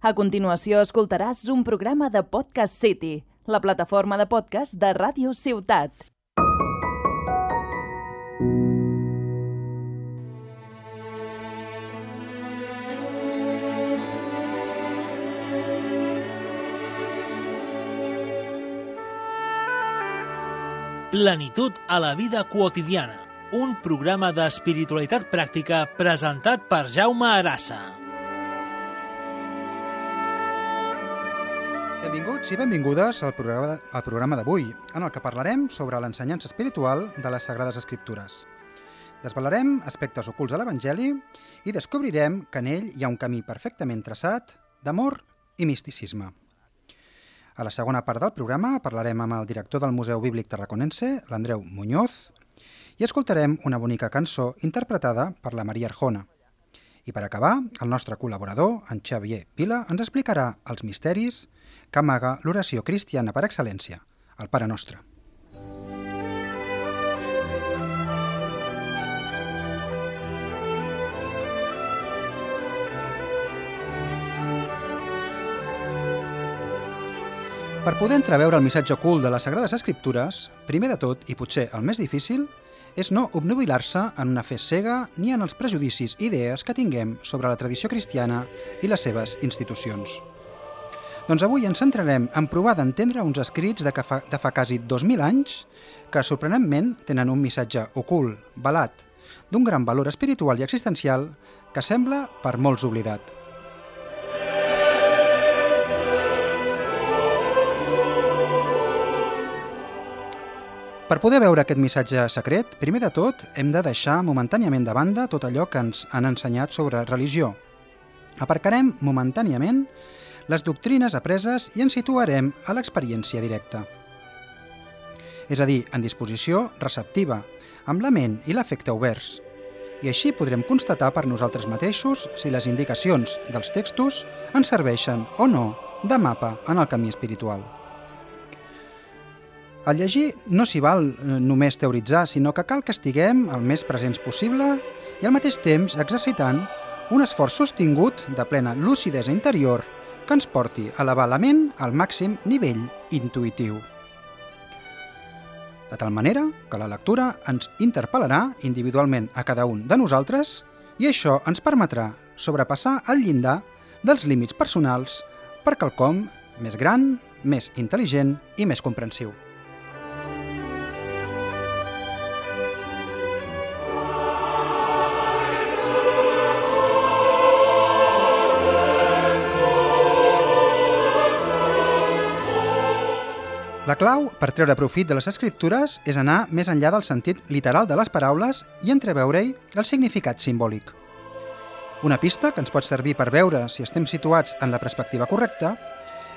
A continuació escoltaràs un programa de Podcast City, la plataforma de podcast de Ràdio Ciutat. Plenitud a la vida quotidiana, un programa d'espiritualitat pràctica presentat per Jaume Arassa. Benvinguts i benvingudes al programa, al programa d'avui, en el que parlarem sobre l'ensenyança espiritual de les Sagrades Escriptures. Desvelarem aspectes ocults a l'Evangeli i descobrirem que en ell hi ha un camí perfectament traçat d'amor i misticisme. A la segona part del programa parlarem amb el director del Museu Bíblic Tarraconense, l'Andreu Muñoz, i escoltarem una bonica cançó interpretada per la Maria Arjona. I per acabar, el nostre col·laborador, en Xavier Vila, ens explicarà els misteris que amaga l'oració cristiana per excel·lència, el Pare Nostre. Per poder entreveure el missatge ocult de les Sagrades Escriptures, primer de tot, i potser el més difícil, és no obnubilar-se en una fe cega ni en els prejudicis i idees que tinguem sobre la tradició cristiana i les seves institucions. Doncs avui ens centrarem en provar d'entendre uns escrits de, fa, de fa quasi 2.000 anys que, sorprenentment, tenen un missatge ocult, balat, d'un gran valor espiritual i existencial que sembla per molts oblidat. Per poder veure aquest missatge secret, primer de tot hem de deixar momentàniament de banda tot allò que ens han ensenyat sobre religió. Aparcarem momentàniament les doctrines apreses i ens situarem a l'experiència directa. És a dir, en disposició receptiva, amb la ment i l'efecte oberts. I així podrem constatar per nosaltres mateixos si les indicacions dels textos ens serveixen o no de mapa en el camí espiritual. Al llegir no s'hi val eh, només teoritzar, sinó que cal que estiguem el més presents possible i al mateix temps exercitant un esforç sostingut de plena lucidesa interior que ens porti a elevar la ment al màxim nivell intuïtiu. De tal manera que la lectura ens interpel·larà individualment a cada un de nosaltres i això ens permetrà sobrepassar el llindar dels límits personals per quelcom més gran, més intel·ligent i més comprensiu. La clau per treure profit de les escriptures és anar més enllà del sentit literal de les paraules i entreveure-hi el significat simbòlic. Una pista que ens pot servir per veure si estem situats en la perspectiva correcta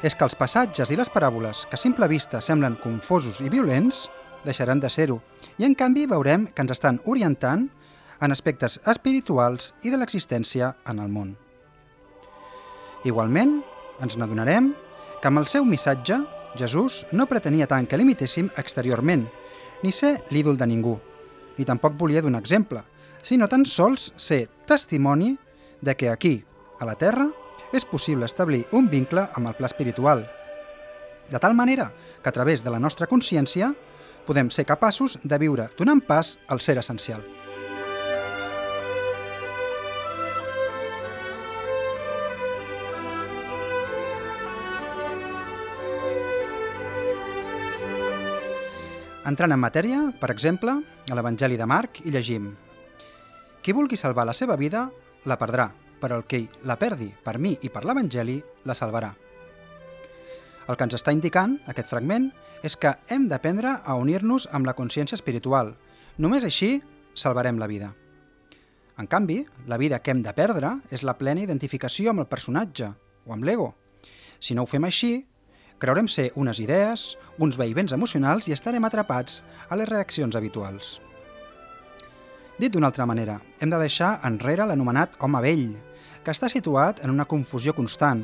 és que els passatges i les paràboles que a simple vista semblen confosos i violents deixaran de ser-ho i en canvi veurem que ens estan orientant en aspectes espirituals i de l'existència en el món. Igualment, ens n'adonarem que amb el seu missatge Jesús no pretenia tant que limitéssim exteriorment, ni ser l'ídol de ningú, ni tampoc volia donar exemple, sinó tan sols ser testimoni de que aquí, a la Terra, és possible establir un vincle amb el pla espiritual. De tal manera que a través de la nostra consciència podem ser capaços de viure donant pas al ser essencial. Entrant en matèria, per exemple, a l'Evangeli de Marc i llegim Qui vulgui salvar la seva vida, la perdrà, però el que la perdi per mi i per l'Evangeli, la salvarà. El que ens està indicant, aquest fragment, és que hem d'aprendre a unir-nos amb la consciència espiritual. Només així salvarem la vida. En canvi, la vida que hem de perdre és la plena identificació amb el personatge o amb l'ego. Si no ho fem així, Creurem ser unes idees, uns veïvents emocionals i estarem atrapats a les reaccions habituals. Dit d'una altra manera, hem de deixar enrere l'anomenat home vell, que està situat en una confusió constant,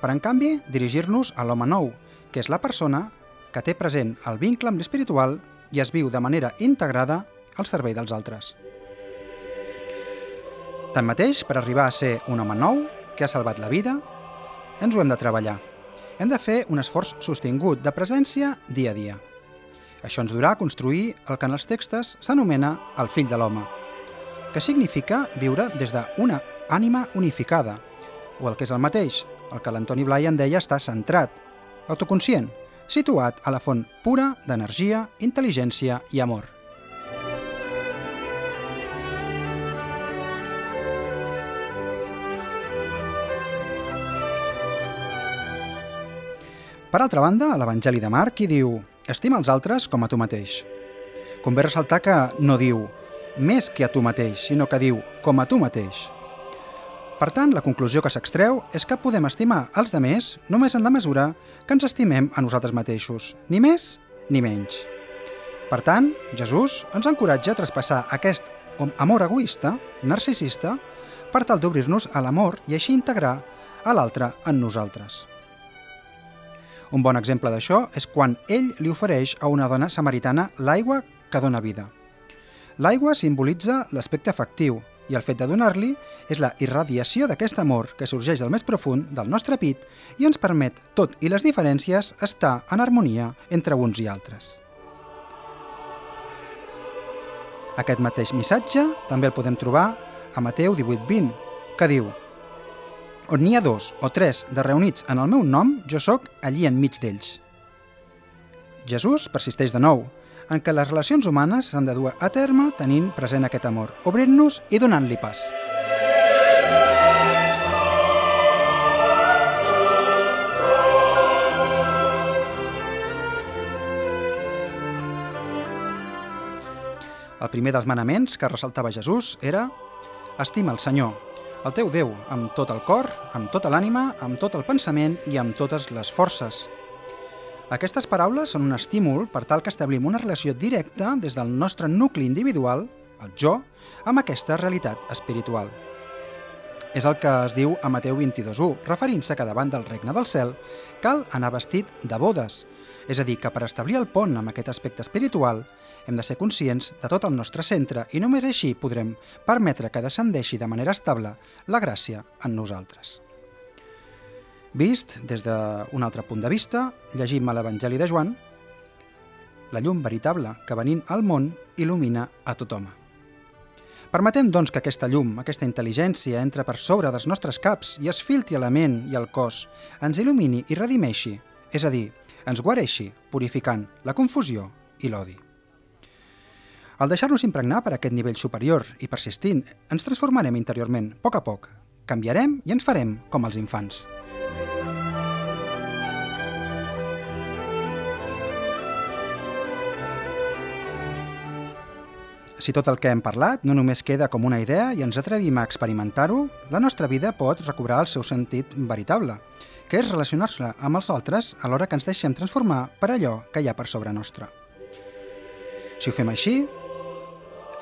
per en canvi dirigir-nos a l'home nou, que és la persona que té present el vincle amb l'espiritual i es viu de manera integrada al servei dels altres. Tanmateix, per arribar a ser un home nou, que ha salvat la vida, ens ho hem de treballar. Hem de fer un esforç sostingut de presència dia a dia. Això ens durà a construir el que en els textos s'anomena el fill de l'home, que significa viure des d'una ànima unificada, o el que és el mateix, el que l'Antoni Blai en deia estar centrat, autoconscient, situat a la font pura d'energia, intel·ligència i amor. Per altra banda, a l'Evangeli de Marc hi diu «Estima els altres com a tu mateix». Convé ressaltar que no diu «més que a tu mateix», sinó que diu «com a tu mateix». Per tant, la conclusió que s'extreu és que podem estimar els demés només en la mesura que ens estimem a nosaltres mateixos, ni més ni menys. Per tant, Jesús ens encoratja a traspassar aquest amor egoista, narcisista, per tal d'obrir-nos a l'amor i així integrar a l'altre en nosaltres. Un bon exemple d'això és quan ell li ofereix a una dona samaritana l'aigua que dona vida. L'aigua simbolitza l'aspecte afectiu i el fet de donar-li és la irradiació d'aquest amor que sorgeix del més profund del nostre pit i ens permet, tot i les diferències, estar en harmonia entre uns i altres. Aquest mateix missatge també el podem trobar a Mateu 18.20, que diu on n'hi ha dos o tres de reunits en el meu nom, jo sóc allí enmig d'ells. Jesús persisteix de nou, en què les relacions humanes s'han de dur a terme tenint present aquest amor, obrint-nos i donant-li pas. El primer dels manaments que ressaltava Jesús era Estima el Senyor, el teu Déu, amb tot el cor, amb tota l'ànima, amb tot el pensament i amb totes les forces. Aquestes paraules són un estímul per tal que establim una relació directa des del nostre nucli individual, el jo, amb aquesta realitat espiritual. És el que es diu a Mateu 22.1, referint-se que davant del regne del cel cal anar vestit de bodes, és a dir, que per establir el pont amb aquest aspecte espiritual hem de ser conscients de tot el nostre centre i només així podrem permetre que descendeixi de manera estable la gràcia en nosaltres. Vist des d'un altre punt de vista, llegim a l'Evangeli de Joan, la llum veritable que venint al món il·lumina a tothom. Permetem, doncs, que aquesta llum, aquesta intel·ligència, entre per sobre dels nostres caps i es filtri a la ment i al cos, ens il·lumini i redimeixi, és a dir, ens guareixi, purificant la confusió i l'odi. Al deixar-nos impregnar per aquest nivell superior i persistint, ens transformarem interiorment, a poc a poc. Canviarem i ens farem com els infants. Si tot el que hem parlat no només queda com una idea i ens atrevim a experimentar-ho, la nostra vida pot recobrar el seu sentit veritable, que és relacionar-se amb els altres alhora que ens deixem transformar per allò que hi ha per sobre nostre. Si ho fem així,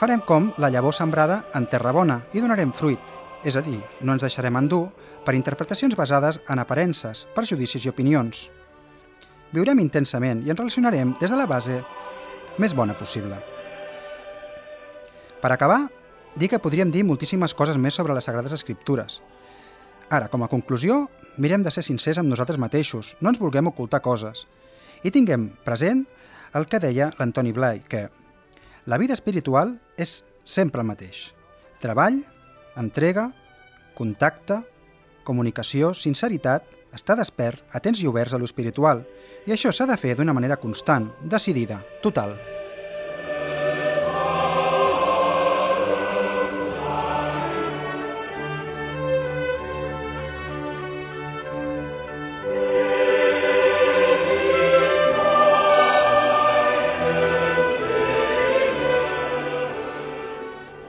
farem com la llavor sembrada en terra bona i donarem fruit, és a dir, no ens deixarem endur per interpretacions basades en aparences, perjudicis i opinions. Viurem intensament i ens relacionarem des de la base més bona possible. Per acabar, dir que podríem dir moltíssimes coses més sobre les Sagrades Escriptures. Ara, com a conclusió, mirem de ser sincers amb nosaltres mateixos, no ens vulguem ocultar coses. I tinguem present el que deia l'Antoni Blai, que la vida espiritual és sempre el mateix. Treball, entrega, contacte, comunicació, sinceritat, estar despert, atents i oberts a l'espiritual. I això s'ha de fer d'una manera constant, decidida, total.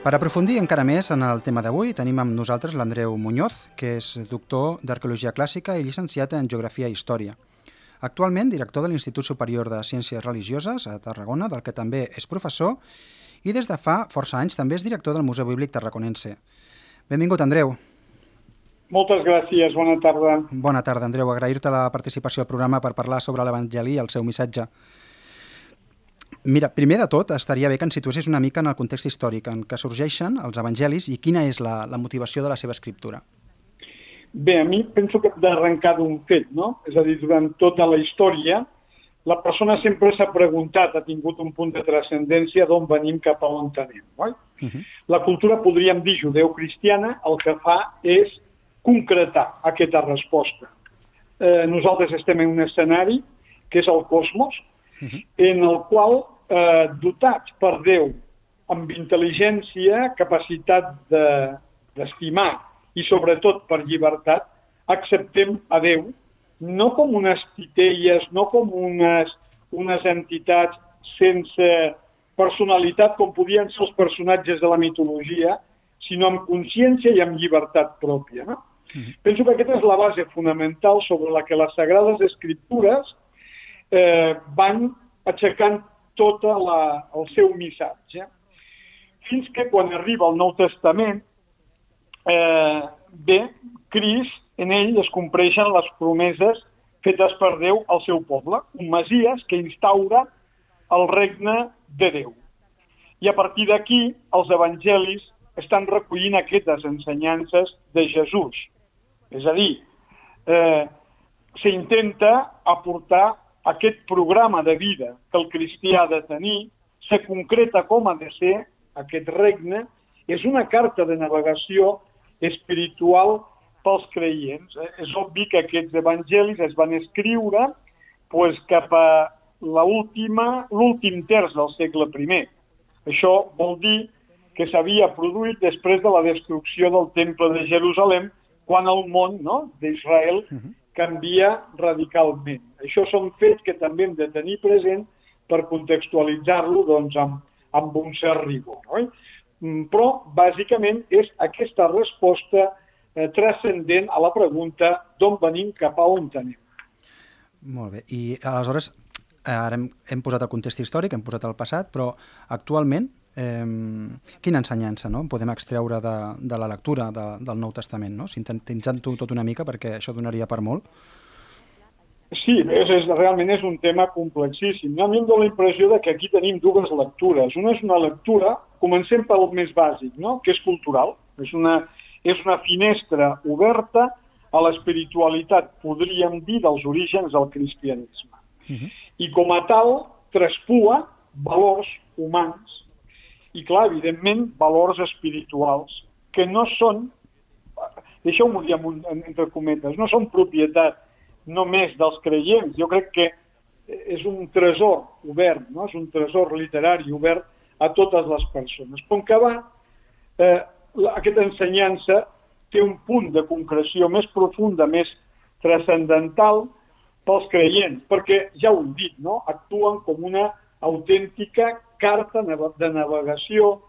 Per aprofundir encara més en el tema d'avui, tenim amb nosaltres l'Andreu Muñoz, que és doctor d'Arqueologia Clàssica i llicenciat en Geografia i Història. Actualment director de l'Institut Superior de Ciències Religioses a Tarragona, del que també és professor, i des de fa força anys també és director del Museu Bíblic Tarraconense. Benvingut, Andreu. Moltes gràcies, bona tarda. Bona tarda, Andreu. Agrair-te la participació al programa per parlar sobre l'Evangeli i el seu missatge. Mira, primer de tot, estaria bé que ens situessis una mica en el context històric en què sorgeixen els evangelis i quina és la, la motivació de la seva escriptura. Bé, a mi penso que d'arrencar d'un fet, no? És a dir, durant tota la història, la persona sempre s'ha preguntat, ha tingut un punt de transcendència d'on venim cap a on anem. Oi? Uh -huh. La cultura, podríem dir, judeu-cristiana, el que fa és concretar aquesta resposta. Eh, nosaltres estem en un escenari que és el cosmos, uh -huh. en el qual, eh, dotats per Déu amb intel·ligència, capacitat d'estimar de, i sobretot per llibertat, acceptem a Déu no com unes titelles, no com unes, unes entitats sense personalitat com podien ser els personatges de la mitologia, sinó amb consciència i amb llibertat pròpia. No? Mm -hmm. Penso que aquesta és la base fonamental sobre la que les Sagrades Escriptures eh, van aixecant tot el seu missatge. Fins que quan arriba el Nou Testament, eh, bé, Crist en ell es compleixen les promeses fetes per Déu al seu poble, un Masies que instaura el regne de Déu. I a partir d'aquí, els evangelis estan recollint aquestes ensenyances de Jesús. És a dir, eh, s'intenta aportar aquest programa de vida que el cristià ha de tenir, se concreta com ha de ser aquest regne, és una carta de navegació espiritual pels creients. Eh? És obvi que aquests evangelis es van escriure pues, cap a l'últim terç del segle I. Això vol dir que s'havia produït després de la destrucció del Temple de Jerusalem, quan el món no, d'Israel mhm. canvia radicalment. Això són fets que també hem de tenir present per contextualitzar-lo doncs, amb, amb un cert rigor. No? Mm, però, bàsicament, és aquesta resposta eh, transcendent a la pregunta d'on venim cap a on anem. Molt bé. I aleshores, ara hem, hem posat el context històric, hem posat el passat, però actualment eh, quina ensenyança no? podem extreure de, de la lectura de, del Nou Testament, no? sintetitzant-ho tot una mica perquè això donaria per molt? Sí, és, és, realment és un tema complexíssim. A mi em dóna la impressió de que aquí tenim dues lectures. Una és una lectura, comencem pel més bàsic, no? que és cultural. És una, és una finestra oberta a l'espiritualitat, podríem dir, dels orígens del cristianisme. Uh mhm. -huh. I com a tal, traspua valors humans i, clar, evidentment, valors espirituals que no són, deixeu-m'ho dir entre cometes, no són propietat només dels creients. Jo crec que és un tresor obert, no? és un tresor literari obert a totes les persones. Va, eh, aquesta ensenyança té un punt de concreció més profunda, més transcendental pels creients, perquè ja ho hem dit, no? actuen com una autèntica carta de navegació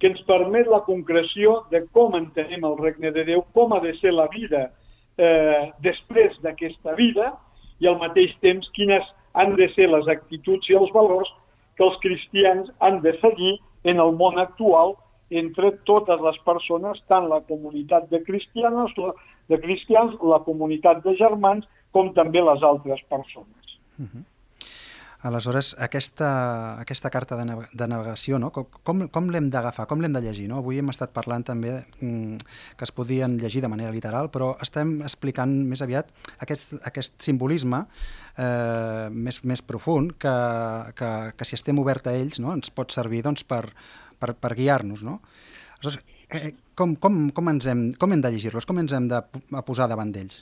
que ens permet la concreció de com entenem el regne de Déu, com ha de ser la vida eh, després d'aquesta vida i al mateix temps quines han de ser les actituds i els valors que els cristians han de seguir en el món actual entre totes les persones, tant la comunitat de cristians, la, de cristians, la comunitat de germans, com també les altres persones. Uh -huh. Aleshores, aquesta, aquesta carta de, de navegació, no? com, com l'hem d'agafar, com l'hem de llegir? No? Avui hem estat parlant també mm, que es podien llegir de manera literal, però estem explicant més aviat aquest, aquest simbolisme eh, més, més profund que, que, que si estem obert a ells no? ens pot servir doncs, per, per, per guiar-nos, no? Aleshores, eh, com, com, com, ens hem, com hem de llegir-los? Com ens hem de posar davant d'ells?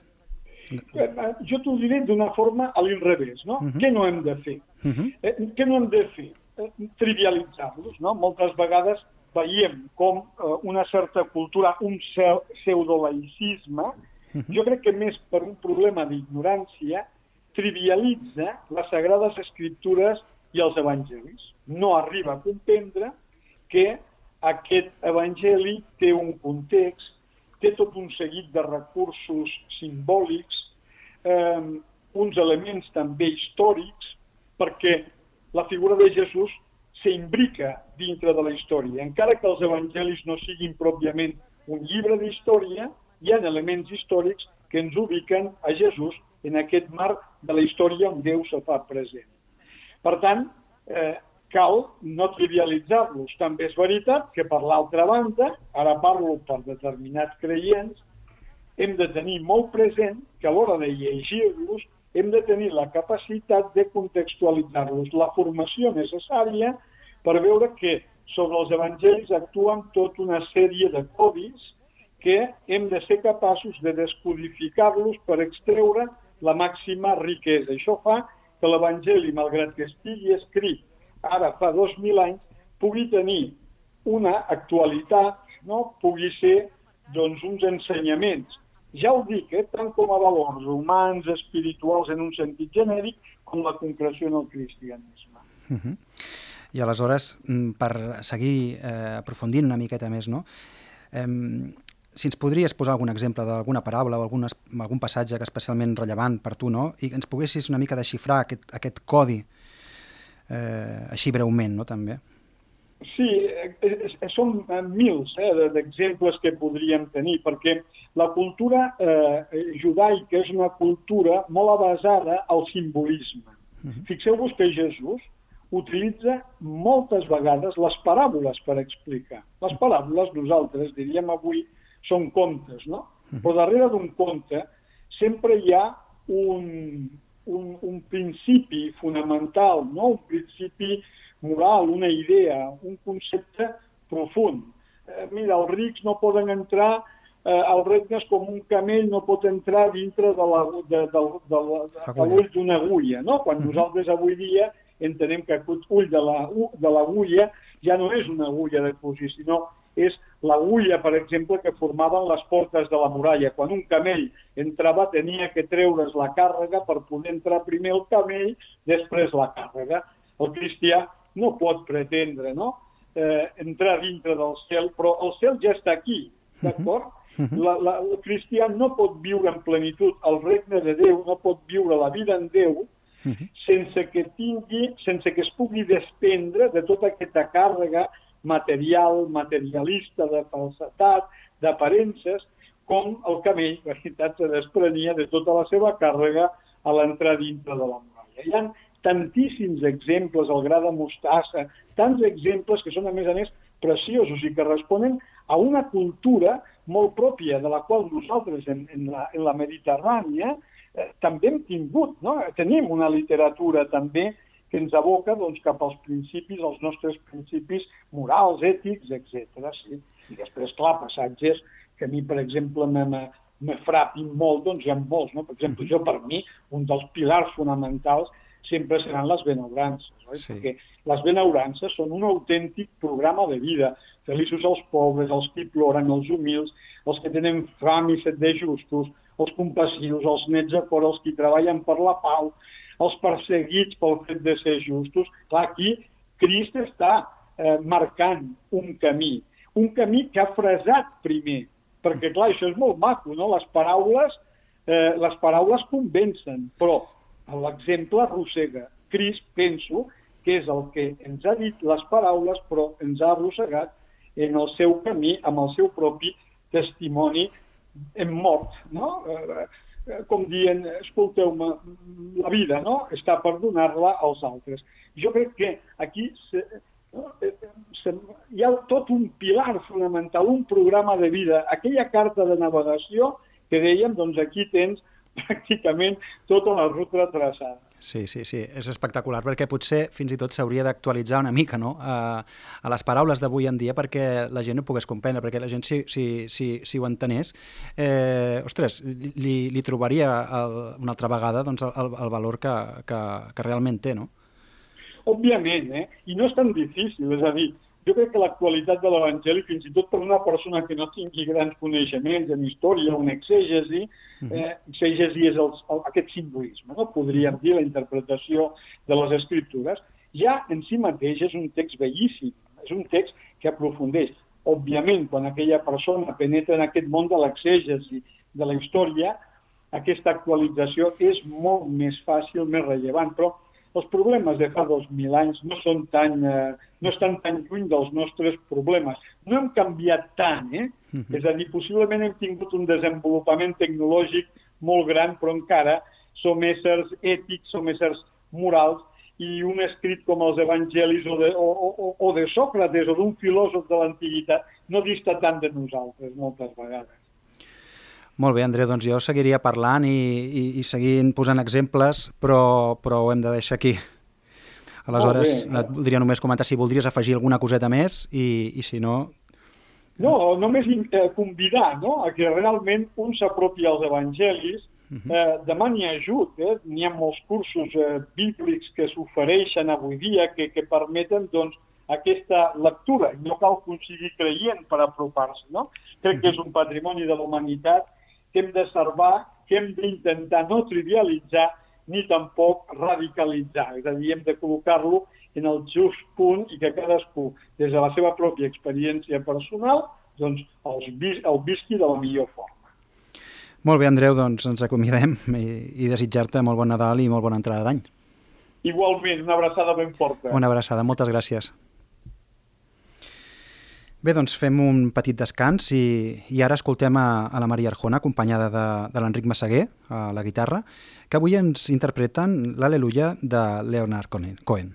Eh, jo t'ho diré d'una forma a l'inrevés, no? Uh -huh. Què no hem de fer? Uh -huh. eh, què no hem de fer? Eh, Trivialitzar-los, no? Moltes vegades veiem com eh, una certa cultura, un pseudolaicisme, uh -huh. jo crec que més per un problema d'ignorància, trivialitza les sagrades escriptures i els evangelis. No arriba a comprendre que aquest evangeli té un context, té tot un seguit de recursos simbòlics, eh, uns elements també històrics, perquè la figura de Jesús s'imbrica dintre de la història. Encara que els evangelis no siguin pròpiament un llibre d'història, hi ha elements històrics que ens ubiquen a Jesús en aquest marc de la història on Déu se fa present. Per tant, eh, cal no trivialitzar-los. També és veritat que, per l'altra banda, ara parlo per determinats creients, hem de tenir molt present que a l'hora de llegir-los hem de tenir la capacitat de contextualitzar-los, la formació necessària per veure que sobre els evangelis actuen tota una sèrie de codis que hem de ser capaços de descodificar-los per extreure la màxima riquesa. Això fa que l'Evangeli, malgrat que estigui escrit ara fa dos mil anys, pugui tenir una actualitat, no? pugui ser doncs, uns ensenyaments. Ja ho dic, eh? tant com a valors humans, espirituals en un sentit genèric, com la concreció en el cristianisme. Uh mhm. -huh. I aleshores, mm, per seguir eh, aprofundint una miqueta més, no? Eh, si ens podries posar algun exemple d'alguna paraula o algun, algun passatge que especialment rellevant per tu, no? i ens poguessis una mica desxifrar aquest, aquest codi eh, així breument, no?, també. Sí, eh, eh, són mils eh, d'exemples que podríem tenir, perquè la cultura eh, judaica és una cultura molt basada al simbolisme. Uh -huh. Fixeu-vos que Jesús utilitza moltes vegades les paràboles per explicar. Les paràboles, nosaltres diríem avui, són contes, no? Però darrere d'un conte sempre hi ha un, un, un principi fonamental, no? un principi moral, una idea, un concepte profund. Eh, mira, els rics no poden entrar eh, als regnes com un camell no pot entrar dintre de l'ull de, de, de, de, d'una agulla, no? Quan nosaltres avui dia entenem que aquest ull de l'agulla ja no és una agulla de cosir, sinó és l'agulla, per exemple, que formaven les portes de la muralla. Quan un camell entrava tenia que treure's la càrrega per poder entrar primer el camell, després la càrrega. El cristià no pot pretendre no? eh, entrar dintre del cel, però el cel ja està aquí, mhm. d'acord? Uh -huh. la, la, el cristià no pot viure en plenitud el regne de Déu, no pot viure la vida en Déu, -huh. sense que tingui, sense que es pugui desprendre de tota aquesta càrrega material, materialista, de falsetat, d'aparences, com el camell, la veritat, se desprenia de tota la seva càrrega a l'entrar dintre de la muralla. Hi ha tantíssims exemples, el gra de mostassa, tants exemples que són, a més a més, preciosos i que responen a una cultura molt pròpia de la qual nosaltres en, en, la, en la Mediterrània eh, també hem tingut, no? tenim una literatura també que ens aboca doncs, cap als principis, als nostres principis morals, ètics, etc. Sí? I després, clar, passatges que a mi, per exemple, me, frapin molt, doncs hi ha molts. No? Per exemple, jo, per mi, un dels pilars fonamentals sempre seran les benaurances, oi? Sí. perquè les benaurances són un autèntic programa de vida. Feliços els pobres, els que ploren, els humils, els que tenen fam i set de justos, els compassius, els nets a cor, els que treballen per la pau, els perseguits pel fet de ser justos. Clar, aquí Crist està eh, marcant un camí, un camí que ha fresat primer, perquè clar, això és molt maco, no? Les paraules, eh, les paraules convencen, però l'exemple arrossega. Crist, penso, que és el que ens ha dit les paraules, però ens ha arrossegat en el seu camí, amb el seu propi testimoni en mort, no? Com dient, escolteu-me, la vida no? està per donar-la als altres. Jo crec que aquí se, eh, se, hi ha tot un pilar fonamental, un programa de vida, aquella carta de navegació que dèiem, doncs aquí tens pràcticament tota la ruta traçada. Sí, sí, sí, és espectacular perquè potser fins i tot s'hauria d'actualitzar una mica no? a, a les paraules d'avui en dia perquè la gent ho pogués comprendre, perquè la gent si, si, si, si ho entenés, eh, ostres, li, li trobaria el, una altra vegada doncs, el, el valor que, que, que realment té, no? Òbviament, eh? I no és tan difícil, és a dir, jo crec que l'actualitat de l'Evangeli, fins i tot per una persona que no tingui grans coneixements en història o en exègesi, mhm. eh, exègesi és el, el, aquest simbolisme, no? podríem dir la interpretació de les escriptures, ja en si mateix és un text bellíssim, és un text que aprofundeix. Òbviament, quan aquella persona penetra en aquest món de l'exègesi de la història, aquesta actualització és molt més fàcil, més rellevant, però els problemes de fa 2.000 anys no, són tan, eh, no estan tan lluny dels nostres problemes. No hem canviat tant, eh? Uh -huh. És a dir, possiblement hem tingut un desenvolupament tecnològic molt gran, però encara som éssers ètics, som éssers morals, i un escrit com els evangelis o de, o, o, o de Sòcrates o d'un filòsof de l'antiguitat no dista tant de nosaltres moltes vegades. Molt bé, Andreu, doncs jo seguiria parlant i, i, i seguint posant exemples, però, però ho hem de deixar aquí. Aleshores, et voldria només comentar si voldries afegir alguna coseta més i, i si no... No, només eh, convidar no? a que realment un s'apropi als evangelis, uh -huh. eh, demani ajut. Eh? N'hi ha molts cursos eh, bíblics que s'ofereixen avui dia que, que permeten doncs, aquesta lectura. No cal que un sigui creient per apropar-se. No? Crec que és un patrimoni de la humanitat que hem de salvar, que hem d'intentar no trivialitzar ni tampoc radicalitzar. És a dir, hem de col·locar-lo en el just punt i que cadascú, des de la seva pròpia experiència personal, doncs el, vis el visqui de la millor forma. Molt bé, Andreu, doncs ens acomiadem i, i desitjar-te molt bon Nadal i molt bona entrada d'any. Igualment, una abraçada ben forta. Una abraçada, moltes gràcies. Bé, doncs fem un petit descans i, i ara escoltem a, a la Maria Arjona, acompanyada de, de l'Enric Massaguer, a la guitarra, que avui ens interpreten l'Aleluia de Leonard Cohen.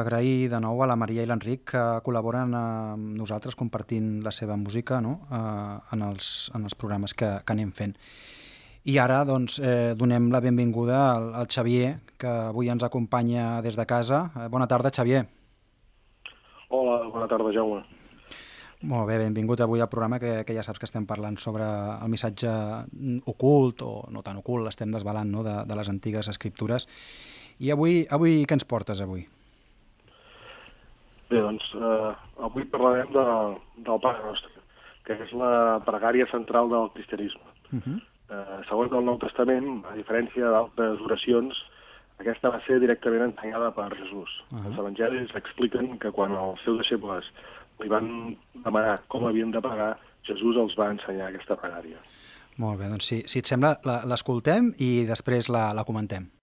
Agrair de nou a la Maria i l'Enric que col·laboren amb nosaltres compartint la seva música no? eh, en, els, en els programes que, que anem fent. I ara doncs, eh, donem la benvinguda al, al Xavier, que avui ens acompanya des de casa. Eh, bona tarda, Xavier. Hola, bona tarda, Jaume. Molt bé, benvingut avui al programa que, que ja saps que estem parlant sobre el missatge ocult, o no tan ocult, l'estem desvelant no? de, de les antigues escriptures. I avui, avui què ens portes avui? Bé, doncs, eh, avui parlarem de, del Pare Nostre, que és la pregària central del cristianisme. Uh -huh. eh, segons el Nou Testament, a diferència d'altres oracions, aquesta va ser directament ensenyada per Jesús. Uh -huh. Els evangelis expliquen que quan els seus deixebles li van demanar com havien de pagar, Jesús els va ensenyar aquesta pregària. Molt bé, doncs si, si et sembla, l'escoltem i després la, la comentem.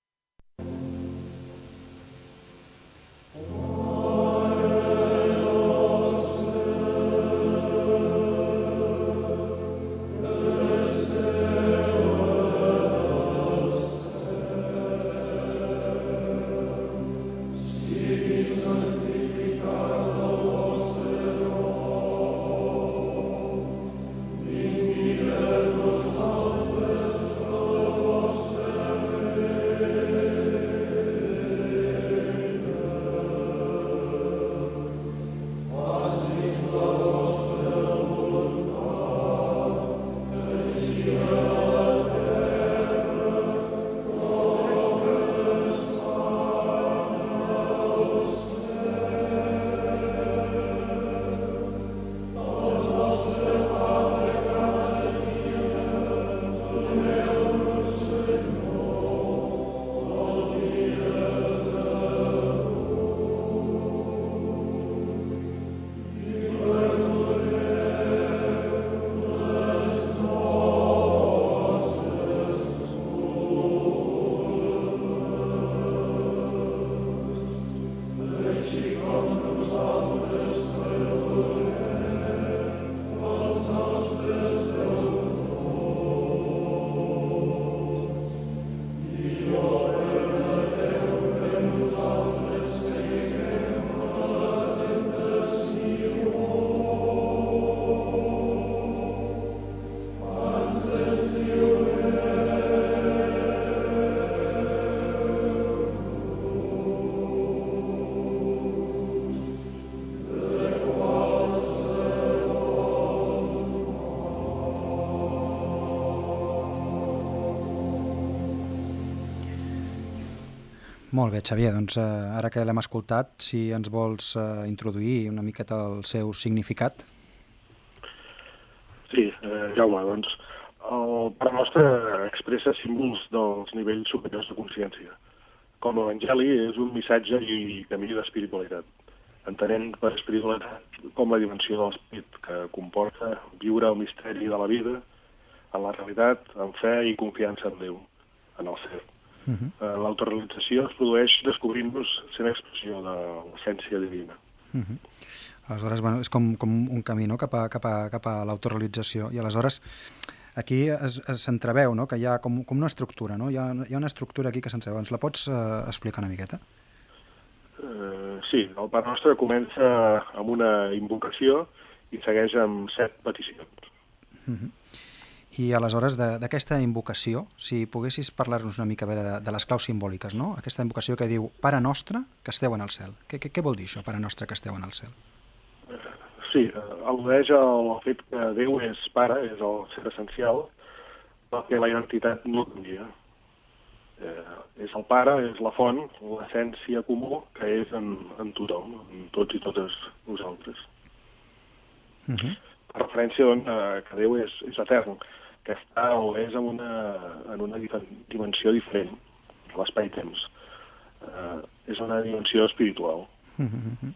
Molt bé, Xavier, doncs eh, ara que l'hem escoltat, si ens vols eh, introduir una miqueta el seu significat. Sí, eh, Jaume, doncs el Pare Nostre expressa símbols dels nivells superiors de consciència. Com l'Evangeli és un missatge i camí d'espiritualitat, entenent per espiritualitat com la dimensió de l'esperit que comporta viure el misteri de la vida en la realitat, amb fe i confiança en Déu, en el cert. Uh -huh. uh, L'autorealització es produeix descobrint-nos sent expressió de l'essència divina. Uh -huh. Aleshores, bueno, és com, com un camí no? cap a, cap a, cap a l'autorealització. I aleshores, aquí s'entreveu no? que hi ha com, com una estructura, no? Hi ha, hi ha una estructura aquí que s'entreveu. Ens la pots uh, explicar una miqueta? Uh, sí, el Pare Nostre comença amb una invocació i segueix amb set peticions. Uh -huh. I aleshores d'aquesta invocació, si poguessis parlar-nos una mica veure, de, de les claus simbòliques, no? Aquesta invocació que diu Pare nostre que esteu en el cel. Què, què, què vol dir això, Pare nostre que esteu en el cel? Sí, al·ludeix al fet que Déu és pare, és el ser essencial, perquè la identitat no canvia. Eh, és el pare, és la font, l'essència comú que és en, en tothom, en tots i totes nosaltres. Uh -huh. Per referència, doncs, que Déu és, és etern que està o és en una, en una dimensió diferent, l'espai-temps. Uh, és una dimensió espiritual. Mm -hmm.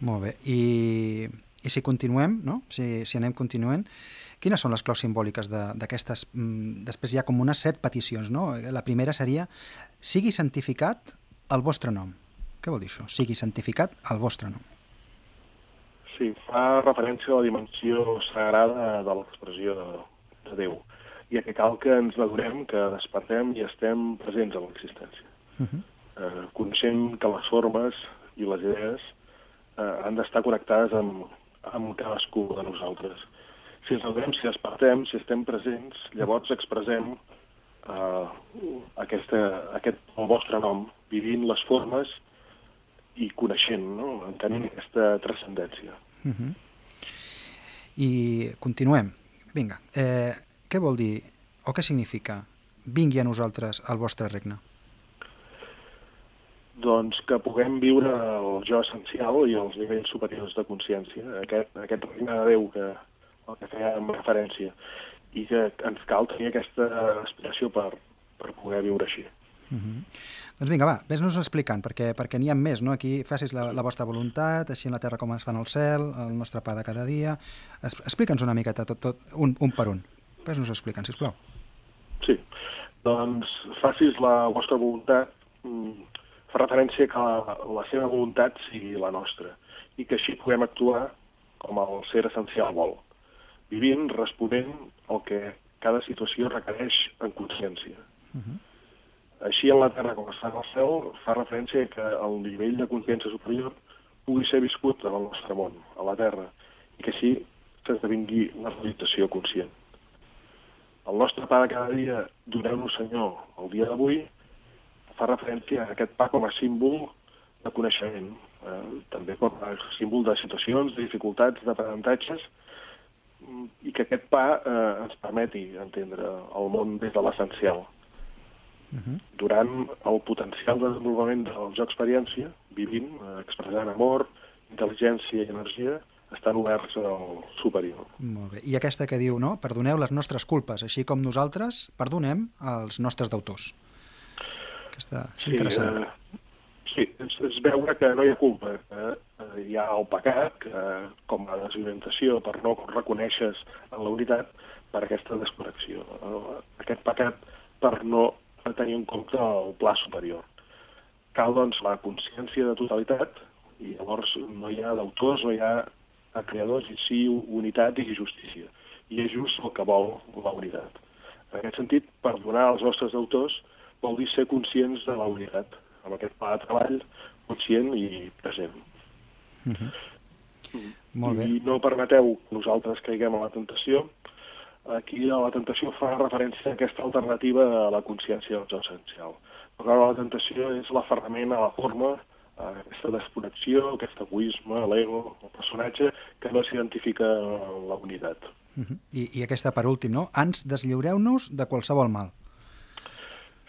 Molt bé. I, I si continuem, no? si, si anem continuant, quines són les claus simbòliques d'aquestes... Mm, després hi ha com unes set peticions, no? La primera seria sigui santificat el vostre nom. Què vol dir això? Sigui santificat el vostre nom. Sí, fa referència a la dimensió sagrada de l'expressió de, de Déu i que cal que ens n'adonem, que despertem i estem presents en l'existència. Uh -huh. eh, coneixent que les formes i les idees eh, han d'estar connectades amb, amb cadascú de nosaltres. Si ens adonem, si despertem, si estem presents, llavors expressem eh, aquesta, aquest, el vostre nom, vivint les formes i coneixent, no? entenent aquesta transcendència. Uh mhm. -huh. I continuem. Vinga, eh, què vol dir o què significa vingui a nosaltres el vostre regne? Doncs que puguem viure el jo essencial i els nivells superiors de consciència, aquest, aquest regne de Déu que, el que amb referència, i que ens cal tenir aquesta aspiració per, per poder viure així. Mhm. -huh. Doncs vinga, va, vés-nos explicant, perquè, perquè n'hi ha més, no? Aquí facis la, la vostra voluntat, així en la terra com es fan al cel, el nostre pa de cada dia... Es, Explica'ns una miqueta tot, tot, un, un per un. Vés-nos explicant, sisplau. Sí, doncs facis la vostra voluntat, mm, fa referència que la, la seva voluntat sigui la nostra i que així puguem actuar com el ser essencial vol, vivint, responent al que cada situació requereix en consciència. Uh -huh. Així en la Terra com està en el cel fa referència que el nivell de consciència superior pugui ser viscut en el nostre món, a la Terra, i que així s'esdevingui una realització conscient el nostre pa de cada dia, doneu-nos, Senyor, el dia d'avui, fa referència a aquest pa com a símbol de coneixement, eh, també com a símbol de situacions, de dificultats, d'aprenentatges, i que aquest pa eh, ens permeti entendre el món des de l'essencial. Uh -huh. Durant el potencial de desenvolupament del jo experiència, vivint, eh, expressant amor, intel·ligència i energia, estan oberts al superior. Molt bé. I aquesta que diu, no? Perdoneu les nostres culpes, així com nosaltres perdonem els nostres deutors. Aquesta és sí, interessant. Eh, sí, és, és veure que no hi ha culpa, que eh, hi ha el pecat, que com a desorientació per no reconèixer en la unitat per aquesta desconnexió. Aquest pecat per no tenir en compte el pla superior. Cal, doncs, la consciència de totalitat i llavors no hi ha d'autors, no hi ha a creadors i sí unitat i justícia. I és just el que vol la unitat. En aquest sentit, perdonar els nostres autors vol dir ser conscients de la unitat, amb aquest pla de treball conscient i present. Uh mhm. -huh. mm. Molt bé. I no permeteu que nosaltres caiguem a la tentació. Aquí la tentació fa referència a aquesta alternativa a la consciència del jo essencial. Però la tentació és l'aferrament a la forma, aquesta desconnexió, aquest egoisme, l'ego, el personatge, que no s'identifica en la unitat. Uh -huh. I, I aquesta per últim, no? Ans deslliureu-nos de qualsevol mal.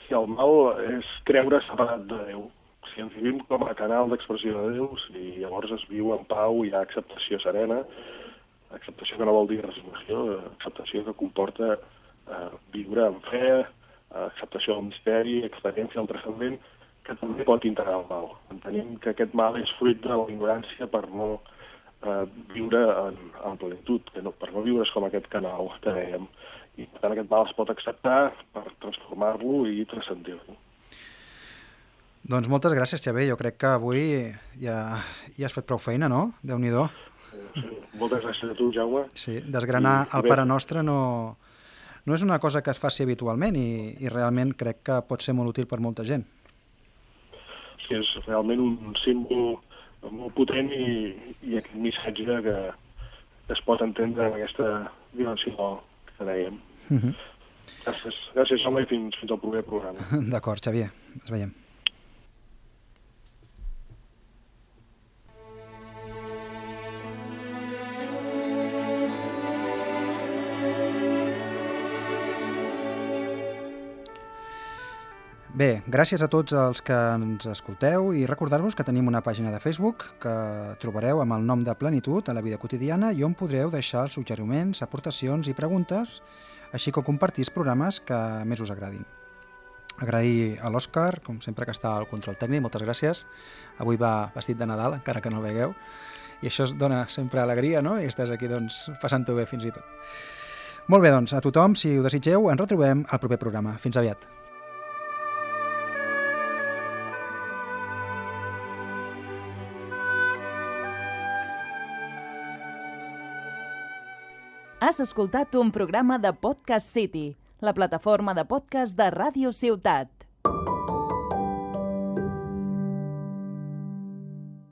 Si el mal és creure separat de Déu. Si ens vivim com a canal d'expressió de Déu, si llavors es viu en pau, hi ha acceptació serena, acceptació que no vol dir resolució, acceptació que comporta eh, viure en fe, acceptació del misteri, experiència del transcendent, que també pot integrar el mal. Entenem que aquest mal és fruit de la ignorància per no eh, viure en, en plenitud, que no, per no viure com aquest canal que dèiem. I per tant aquest mal es pot acceptar per transformar-lo i transcendir-lo. Doncs moltes gràcies, Xavier. Jo crec que avui ja, ja has fet prou feina, no? Déu-n'hi-do. Sí, moltes gràcies a tu, Jaume. Sí, desgranar I, el Pare Nostre no, no és una cosa que es faci habitualment i, i realment crec que pot ser molt útil per molta gent que és realment un símbol molt potent i, i aquest missatge que, que es pot entendre en aquesta dimensió que dèiem. Uh mhm. -huh. Gràcies, gràcies home, i fins, fins al proper programa. D'acord, Xavier. Ens veiem. Bé, gràcies a tots els que ens escolteu i recordar-vos que tenim una pàgina de Facebook que trobareu amb el nom de Plenitud a la vida quotidiana i on podreu deixar suggeriments, aportacions i preguntes, així com compartir els programes que més us agradin. Agrair a l'Òscar, com sempre que està al control tècnic, moltes gràcies. Avui va vestit de Nadal, encara que no el vegueu, i això dona sempre alegria, no? I estàs aquí, doncs, passant-ho bé fins i tot. Molt bé, doncs, a tothom, si ho desitgeu, ens retrobem al proper programa. Fins aviat. Has escoltat un programa de Podcast City, la plataforma de podcast de Ràdio Ciutat.